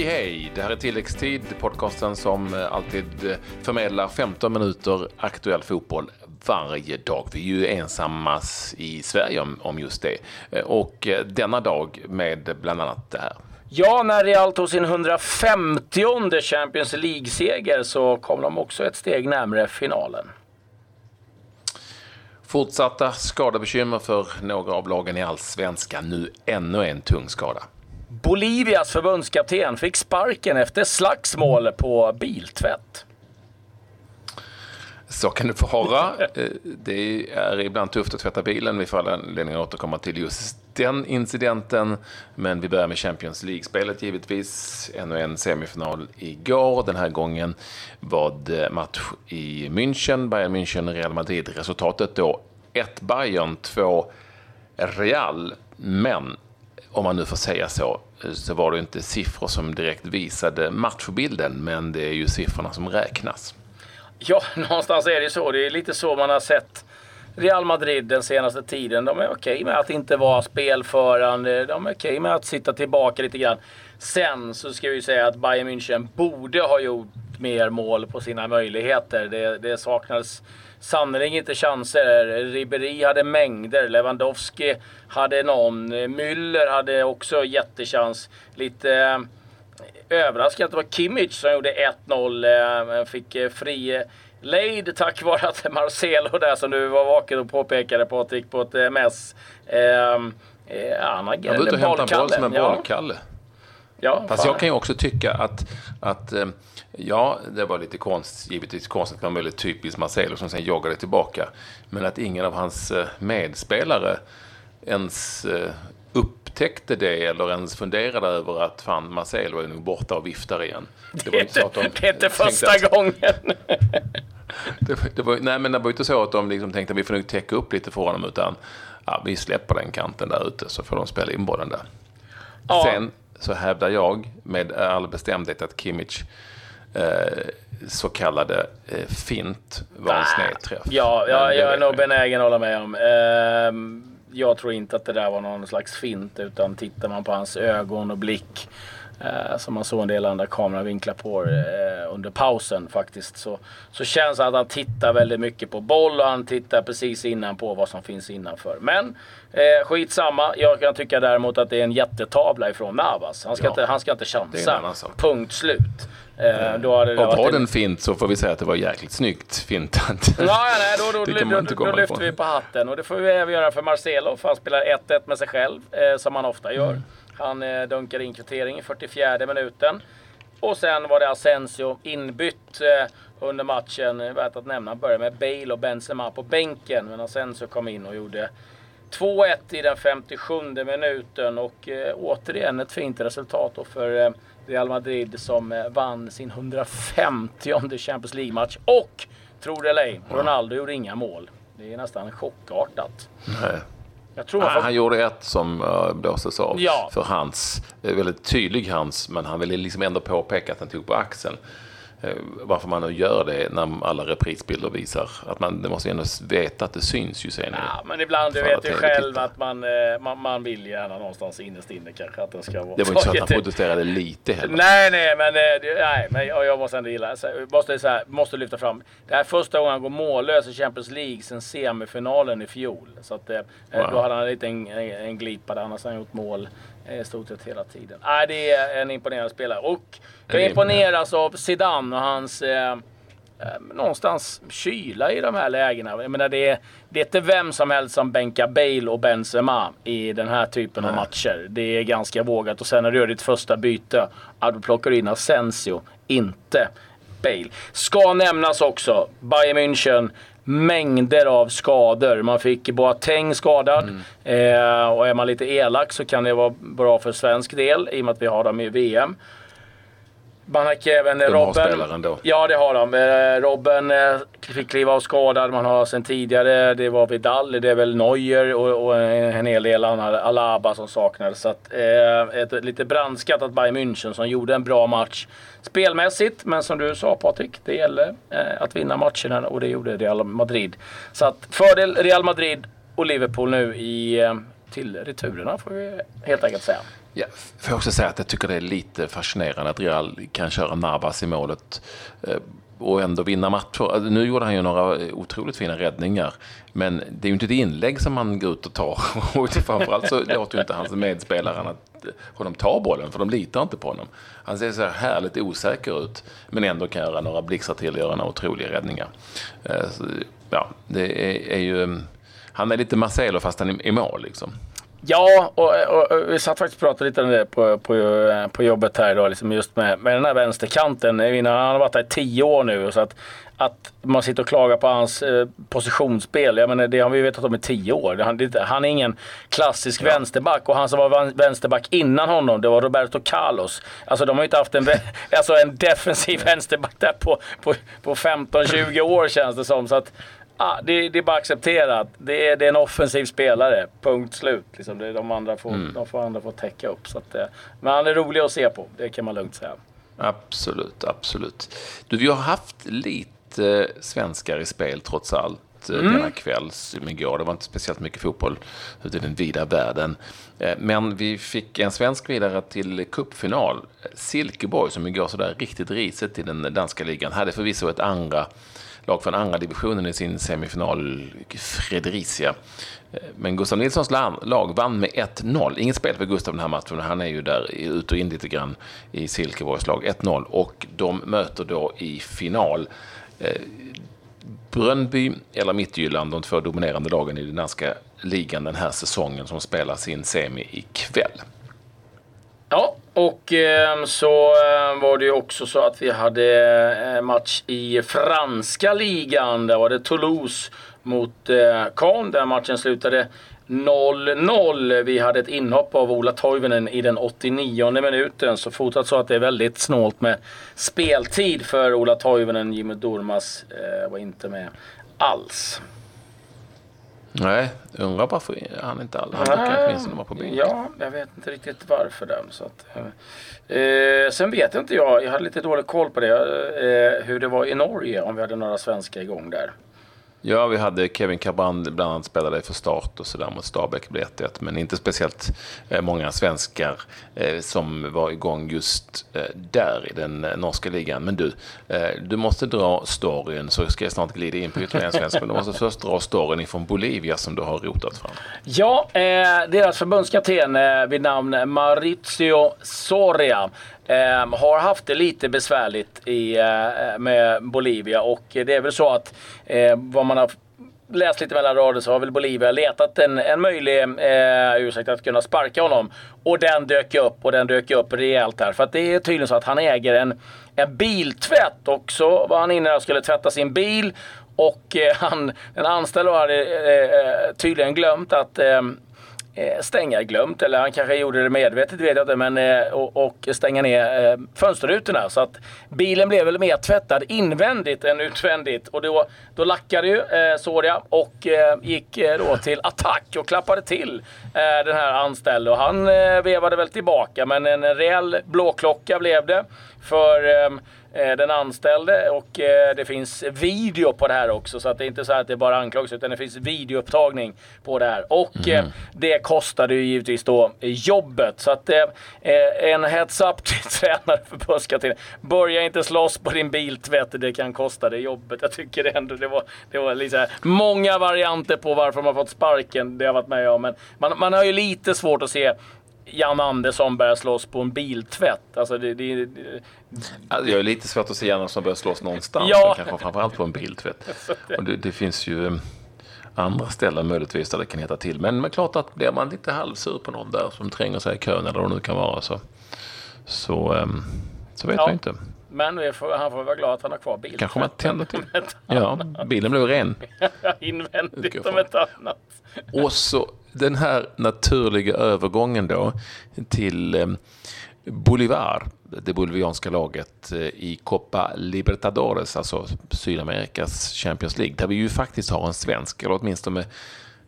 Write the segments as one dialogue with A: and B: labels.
A: Hej hej! Det här är Tilläggstid, podcasten som alltid förmedlar 15 minuter aktuell fotboll varje dag. Vi är ju ensamma i Sverige om, om just det. Och denna dag med bland annat det här.
B: Ja, när Real tog sin 150 Champions League-seger så kom de också ett steg närmre finalen.
A: Fortsatta skadebekymmer för några av lagen i allsvenskan. Nu ännu en tung skada.
B: Bolivias förbundskapten fick sparken efter slagsmål på biltvätt.
A: Så kan det få vara. Eh, det är ibland tufft att tvätta bilen. Vi får anledning att återkomma till just den incidenten. Men vi börjar med Champions League-spelet givetvis. Ännu en semifinal igår. Den här gången var det match i München. Bayern München, Real Madrid. Resultatet då 1 Bayern, 2 Real. Men om man nu får säga så, så var det inte siffror som direkt visade matchbilden, men det är ju siffrorna som räknas.
B: Ja, någonstans är det så. Det är lite så man har sett Real Madrid den senaste tiden. De är okej med att inte vara spelförande. De är okej med att sitta tillbaka lite grann. Sen så ska vi säga att Bayern München borde ha gjort mer mål på sina möjligheter. Det, det saknades sannerligen inte chanser. Ribéry hade mängder, Lewandowski hade någon, Müller hade också jättechans. Lite eh, överraskande att det var Kimmich som gjorde 1-0. Eh, fick eh, fri lejd tack vare att Marcelo där som du var vaken och påpekade Patrik på ett mess.
A: han har han var ute och hämtade boll som en bollkalle. Ja. Ja, Fast fan. jag kan ju också tycka att, att Ja, det var lite konst, givetvis konstigt, men väldigt typiskt Marcelo som sen joggade tillbaka. Men att ingen av hans eh, medspelare ens eh, upptäckte det eller ens funderade över att fan, Marcelo är nog borta och viftar igen.
B: Det, var inte så att de det är inte första att, gången.
A: det, det, var, nej, men det var inte så att de liksom tänkte att vi får nog täcka upp lite för honom, utan ja, vi släpper den kanten där ute så får de spela in bollen där. Ja. Sen så hävdar jag med all bestämdhet att Kimmich så kallade eh, fint var en snedträff.
B: Ja, ja jag är nog benägen att hålla med om. Eh, jag tror inte att det där var någon slags fint utan tittar man på hans ögon och blick eh, som man såg en del andra kameravinklar på eh, under pausen faktiskt så, så känns det att han tittar väldigt mycket på boll och han tittar precis innan på vad som finns innanför. Men eh, skitsamma. Jag kan tycka däremot att det är en jättetavla ifrån Navas. Han ska, ja, inte, han ska inte chansa. Punkt slut.
A: Eh, då hade det och var den fint så får vi säga att det var jäkligt snyggt fintat.
B: Ja, nej, då, då, då, då, då lyfter vi på hatten. Och det får vi även göra för Marcelo, för han spelar 1-1 med sig själv, eh, som han ofta gör. Mm. Han eh, dunkar in kvittering i 44 minuten. Och sen var det Asensio inbytt eh, under matchen. Värt att nämna. Började med Bale och Benzema på bänken. Men Asensio kom in och gjorde 2-1 i den 57 minuten. Och eh, återigen ett fint resultat för eh, Real Madrid som eh, vann sin 150 Champions League-match. Och, tro det eller ej, Ronaldo gjorde inga mål. Det är nästan chockartat.
A: Nej. Tror han, gjorde ett som blåstes av ja. för hans, väldigt tydlig hans, men han ville liksom ändå påpeka att han tog på axeln. Eh, varför man nu gör det när alla reprisbilder visar att man det måste ändå veta att det syns ju senare.
B: Ja, men ibland, du vet ju själv att man, eh, man, man vill gärna någonstans innerst inne kanske att den ska vara...
A: Det var inte så att han protesterade lite heller.
B: Nej, nej, men, eh, nej, men jag måste ändå gilla, måste, så här, måste lyfta fram. Det här är första gången han går mållös i Champions League sen semifinalen i fjol. Så att, wow. då hade han en liten en, en glipa där, annars har han gjort mål i stort sett hela tiden. Nej, det är en imponerande spelare. Och jag imponeras av Zidane och hans eh, eh, någonstans kyla i de här lägena. Jag menar, det, är, det är inte vem som helst som bänkar Bale och Benzema i den här typen Nej. av matcher. Det är ganska vågat. Och sen när du gör ditt första byte, att du plockar in Asensio, inte Bale. Ska nämnas också, Bayern München mängder av skador. Man fick Boateng skadad. Mm. Eh, och är man lite elak så kan det vara bra för svensk del i och med att vi har dem i VM. Man har även de Robben. Har spelaren då. Ja, det har de. Eh, Robben eh, fick kliva av skadad. Man har sen tidigare, det var Vidal, det är väl Neuer och, och en hel del andra. Alaba som saknades. Så att, eh, ett lite brandskattat Bayern München som gjorde en bra match spelmässigt. Men som du sa Patrik, det gäller eh, att vinna matcherna och det gjorde Real Madrid. Så att fördel Real Madrid och Liverpool nu i, eh, till returerna får vi helt enkelt säga.
A: Ja, får jag också säga att jag tycker det är lite fascinerande att Real kan köra Navas i målet eh, och ändå vinna matcher. Alltså, nu gjorde han ju några otroligt fina räddningar, men det är ju inte ett inlägg som man går ut och tar. Och framförallt så låter ju inte hans medspelare att honom ta bollen, för de litar inte på honom. Han ser så här härligt osäker ut, men ändå kan göra några blixtar till och göra några otroliga räddningar. Eh, så, ja, det är, är ju... Han är lite Marcelo fast han är i mål liksom.
B: Ja, och, och, och, vi satt faktiskt och pratade lite om det på, på, på jobbet här idag, liksom just med, med den här vänsterkanten. Han har varit där i tio år nu. Så att, att man sitter och klagar på hans eh, positionsspel, jag menar, det har vi vetat om i tio år. Han, det, han är ingen klassisk ja. vänsterback och han som var vänsterback innan honom, det var Roberto Carlos. Alltså de har ju inte haft en, alltså, en defensiv vänsterback där på, på, på 15-20 år känns det som. Så att, ah, det, det, är bara accepterat. Det är, det är en offensiv spelare. Punkt slut. Liksom. Det, de andra får, mm. de får andra får täcka upp. Så att, eh, men han är rolig att se på. Det kan man lugnt säga.
A: Absolut, absolut. Du, vi har haft lite svenskar i spel trots allt eh, mm. denna kväll som igår. Det var inte speciellt mycket fotboll ute i den vida världen. Eh, men vi fick en svensk vidare till cupfinal. Silkeborg som igår sådär riktigt risigt i den danska ligan hade förvisso ett andra lag från andra divisionen i sin semifinal, Fredricia. Eh, men Gustav Nilssons lag vann med 1-0. Inget spel för Gustav den här matchen. Han är ju där ut och in lite grann i Silkeborgs lag. 1-0. Och de möter då i final eh, Brönnby eller Midtjylland, de två dominerande lagen i den danska ligan den här säsongen som spelar sin semi ikväll.
B: Ja, och eh, så eh, var det ju också så att vi hade eh, match i franska ligan. Där var det Toulouse mot eh, Caen. Där matchen slutade 0-0. Vi hade ett inhopp av Ola Toivonen i den 89 minuten. Så fortsatt så att det är väldigt snålt med speltid för Ola Toivonen. Jimmy Durmas eh, var inte med alls.
A: Nej, undrar varför han inte alla. Han brukar åtminstone vara på bänken.
B: Ja, jag vet inte riktigt varför. Där, så att, eh, sen vet inte jag, jag hade lite dålig koll på det, eh, hur det var i Norge om vi hade några svenskar igång där.
A: Ja, vi hade Kevin Caban bland annat spelade för start och sådär mot Stabäck blev 1 men inte speciellt eh, många svenskar eh, som var igång just eh, där i den norska ligan. Men du, du måste dra storyn så ska jag snart glida in på ytterligare en svensk. Men du måste först dra storyn ifrån Bolivia som du har rotat fram.
B: Ja, deras förbundskapten vid namn Mauricio Soria Eh, har haft det lite besvärligt i, eh, med Bolivia och det är väl så att eh, vad man har läst lite mellan rader så har väl Bolivia letat en, en möjlig eh, ursäkt att kunna sparka honom. Och den dök upp och den dök upp rejält här. För att det är tydligen så att han äger en, en biltvätt och så var han inne och skulle tvätta sin bil. Och eh, han, den anställde hade eh, eh, tydligen glömt att ehm, Eh, stänga glömt, eller han kanske gjorde det medvetet vet jag inte, men eh, och, och stänga ner eh, fönsterrutorna. Så att bilen blev väl mer tvättad invändigt än utvändigt. Och då, då lackade ju eh, Soria och eh, gick då till attack och klappade till eh, den här anställde. Och han eh, vevade väl tillbaka, men en rejäl blåklocka blev det. För den anställde och eh, det finns video på det här också. Så att det är inte så att det är bara anklagelser utan det finns videoupptagning på det här. Och mm. det kostade ju givetvis då jobbet. Så att en heads up till tränare för buskatiden. Börja inte slåss på din biltvätt, det kan kosta dig jobbet. Jag tycker ändå det var, det var liksom många varianter på varför man fått sparken. Det har jag varit med om. Men man, man har ju lite svårt att se Jan Andersson börjar slåss på en biltvätt. Alltså det, det, det...
A: Alltså jag är lite svårt att se Jan Andersson börja slåss någonstans. Ja. Men kanske framförallt på en biltvätt. Och det, det, finns ju eh, andra ställen möjligtvis där det kan heta till. Men, men klart att blir man lite halvsur på någon där som tränger sig i kön eller vad det nu kan vara så, så, um, så vet ja. man inte.
B: Men får, han får vara glad att han har kvar bilen.
A: Kanske man tänder till. Ja, bilen blev ren.
B: Invändigt om ett annat.
A: Och så den här naturliga övergången då till eh, Bolivar, det bolivianska laget eh, i Copa Libertadores, alltså Sydamerikas Champions League, där vi ju faktiskt har en svensk, eller åtminstone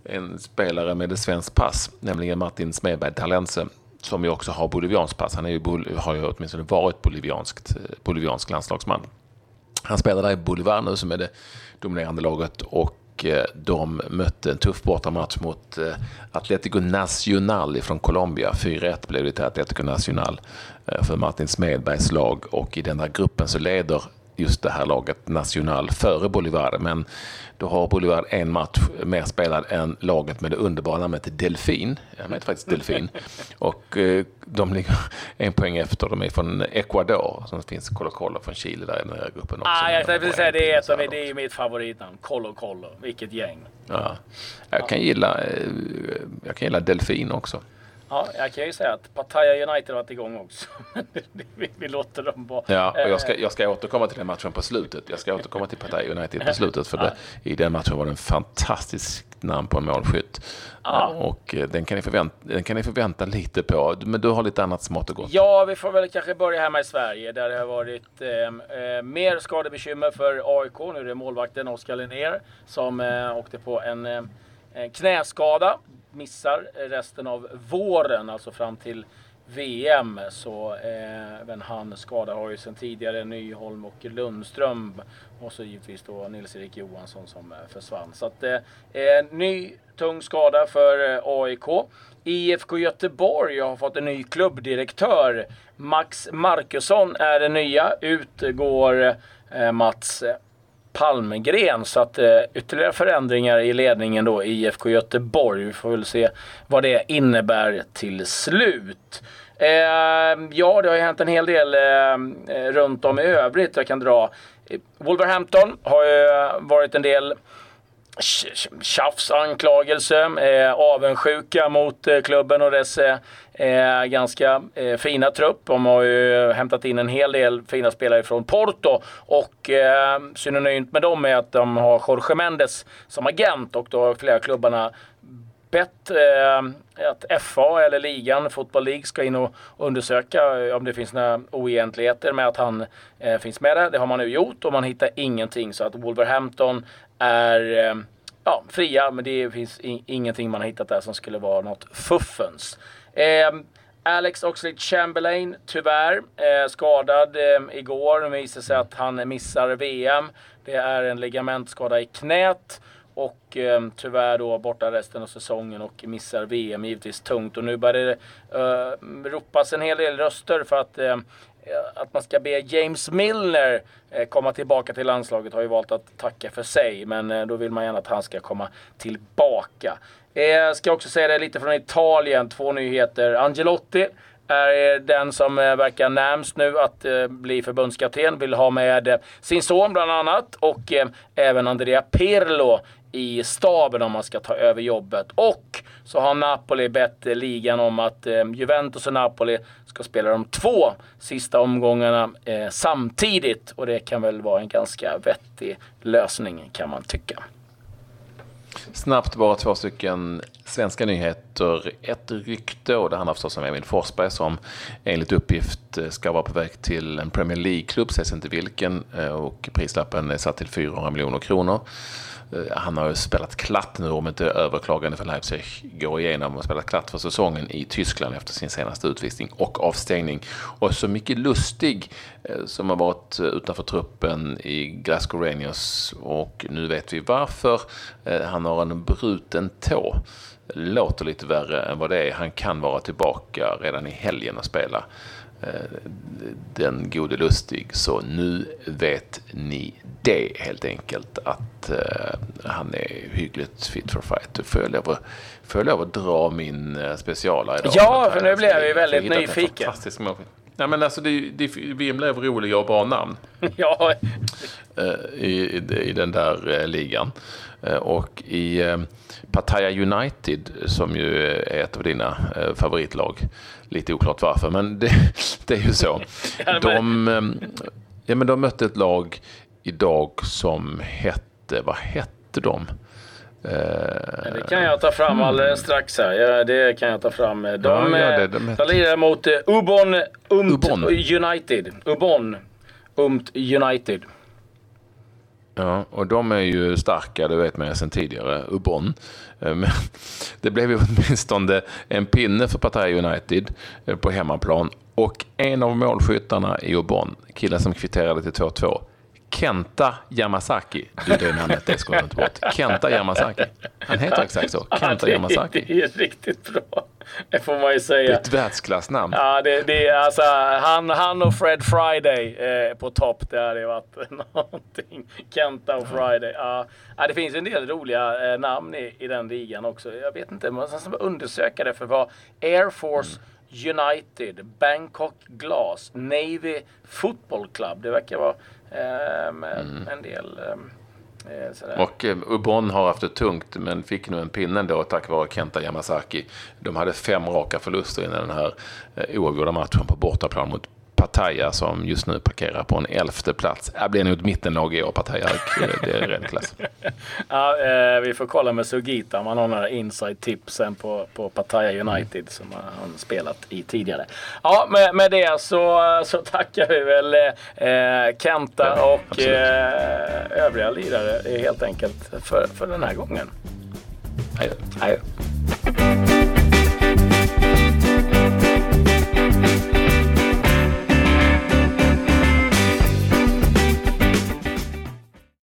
A: en spelare med ett svenskt pass, nämligen Martin Smedberg Talense, som ju också har bolivianskt pass. Han är ju, har ju åtminstone varit bolivianskt, eh, boliviansk landslagsman. Han spelar där i Bolivar nu som är det dominerande laget och och de mötte en tuff bortamatch mot eh, Atlético Nacional från Colombia. 4-1 blev det till Atlético Nacional eh, för Martin Smedbergs lag och i den här gruppen så leder just det här laget Nacional före Bolivar. Men då har Bolivar en match mer spelad än laget med det underbara namnet Delfin. Jag heter faktiskt Delfin. Och eh, de ligger en poäng efter. De är från Ecuador. Som finns Colo Colo från Chile där i den här gruppen också.
B: Ah, jag tänkte säga det är, ett av, det är mitt favoritnamn. Colo Colo. Vilket gäng.
A: Ja. Jag, kan gilla, eh, jag kan gilla Delfin också.
B: Ja, jag kan ju säga att Pattaya United har varit igång också. vi, vi låter dem vara.
A: Ja, och jag ska, jag ska återkomma till den matchen på slutet. Jag ska återkomma till Pattaya United på slutet. För det, i den matchen var det en fantastisk namn på en målskytt. Ja. Och eh, den kan, ni förvänta, den kan ni förvänta lite på. Men du har lite annat smått och gott.
B: Ja, vi får väl kanske börja hemma i Sverige där det har varit eh, eh mer skadebekymmer för AIK. Nu är det målvakten Oskar Linnér som eh, åkte på en eh, knäskada missar resten av våren, alltså fram till VM. Så eh, även han skadar har ju sedan tidigare Nyholm och Lundström. Och så givetvis då Nils-Erik Johansson som eh, försvann. Så att eh, eh ny tung skada för eh, AIK. IFK Göteborg har fått en ny klubbdirektör. Max Markusson är den nya. Ut går eh, Mats Palmgren. Så att eh, ytterligare förändringar i ledningen då i IFK Göteborg. Vi får väl se vad det innebär till slut. Eh, ja, det har ju hänt en hel del eh, runt om i övrigt jag kan dra. Eh, Wolverhampton har ju varit en del tjafs, anklagelse, eh, avundsjuka mot eh, klubben och dess eh, eh, ganska eh, fina trupp. De har ju hämtat in en hel del fina spelare från Porto och eh, synonymt med dem är att de har Jorge Mendes som agent och då har flera klubbarna bett eh, att FA eller ligan, Football League, ska in och undersöka eh, om det finns några oegentligheter med att han eh, finns med där. Det har man nu gjort och man hittar ingenting. Så att Wolverhampton är eh, ja, fria, men det finns ingenting man har hittat där som skulle vara något fuffens. Eh, Alex Oxlade Chamberlain, tyvärr, eh, skadad eh, igår. Det visar sig att han missar VM. Det är en ligamentskada i knät. Och eh, tyvärr då borta resten av säsongen och missar VM givetvis tungt. Och nu börjar det eh, ropas en hel del röster för att eh, att man ska be James Milner eh, komma tillbaka till landslaget har ju valt att tacka för sig. Men eh, då vill man gärna att han ska komma tillbaka. Jag eh, ska också säga det lite från Italien, två nyheter. Angelotti är eh, den som eh, verkar närmst nu att eh, bli förbundskapten. Vill ha med sin son bland annat och även Andrea Pirlo i staben om man ska ta över jobbet. Och så har Napoli bett ligan om att eh, Juventus och Napoli ska spela de två sista omgångarna eh, samtidigt. Och det kan väl vara en ganska vettig lösning kan man tycka.
A: Snabbt bara två stycken svenska nyheter. Ett rykte och det handlar förstås om Emil Forsberg som enligt uppgift eh, ska vara på väg till en Premier League-klubb, sägs inte vilken, eh, och prislappen är satt till 400 miljoner kronor. Eh, han har ju spelat klart nu om inte överklagande för Leipzig går igenom och spelat klart för säsongen i Tyskland efter sin senaste utvisning och avstängning. Och så mycket Lustig eh, som har varit eh, utanför truppen i Glasgow Rangers och nu vet vi varför. Han har en bruten tå. Låter lite värre än vad det är. Han kan vara tillbaka redan i helgen och spela. Eh, den gode Lustig. Så nu vet ni det helt enkelt att uh, han är hyggligt fit for fight. Får jag lov får jag lov att dra min uh, specialare idag?
B: Ja, för nu blev jag ju väldigt nyfiken.
A: Nej, men alltså, det, det, VM blev roliga och bra namn.
B: ja.
A: Uh, i, i, I den där ligan. och i Pattaya United, som ju är ett av dina favoritlag, Lite oklart varför, men det, det är ju så. De, ja, men de mötte ett lag idag som hette, vad hette de?
B: Ja, det kan jag ta fram alldeles strax här. Ja, det kan jag ta fram. De, ja, ja, det, de, de lirar mot eh, Ubon Umt Ubon. United. Ubon Umt United.
A: Ja, och de är ju starka, det vet man ju sedan tidigare, Ubon. Eh, men det blev ju åtminstone en pinne för Pattaya United eh, på hemmaplan. Och en av målskyttarna i Ubon, killen som kvitterade till 2-2, Kenta Yamasaki. Du, det namnet det ska inte bort. Kenta Yamasaki. Han heter exakt så. Kenta
B: ja,
A: Yamasaki.
B: Det är riktigt bra. Det får man ju säga. Det är
A: ett världsklassnamn.
B: Ja, det, det är alltså han, han och Fred Friday eh, på topp. Det hade varit någonting. Kenta och Friday. Ja. ja, det finns en del roliga eh, namn i, i den ligan också. Jag vet inte, man ska undersöka det för vad Air Force mm. United, Bangkok Glass, Navy Football Club. Det verkar vara eh, mm. en del eh,
A: eh Sådär. Och eh, Ubon har haft det tungt men fick nu en pinne ändå tack vare Kenta Yamasaki. De hade fem raka förluster innan den här eh, oavgjorda matchen på bortaplan mot Pattaya som just nu parkerar på en elfte plats. Det blir nog ett mittenlag i år, Pattaya. Det är ren klass.
B: ja, eh, vi får kolla med Sugita om han har några inside tipsen på, på Pattaya United mm. som han spelat i tidigare. Ja, med, med det så, så tackar vi väl eh, Kenta ja, och eh, övriga lirare helt enkelt för, för den här gången.
A: Hej. Hej.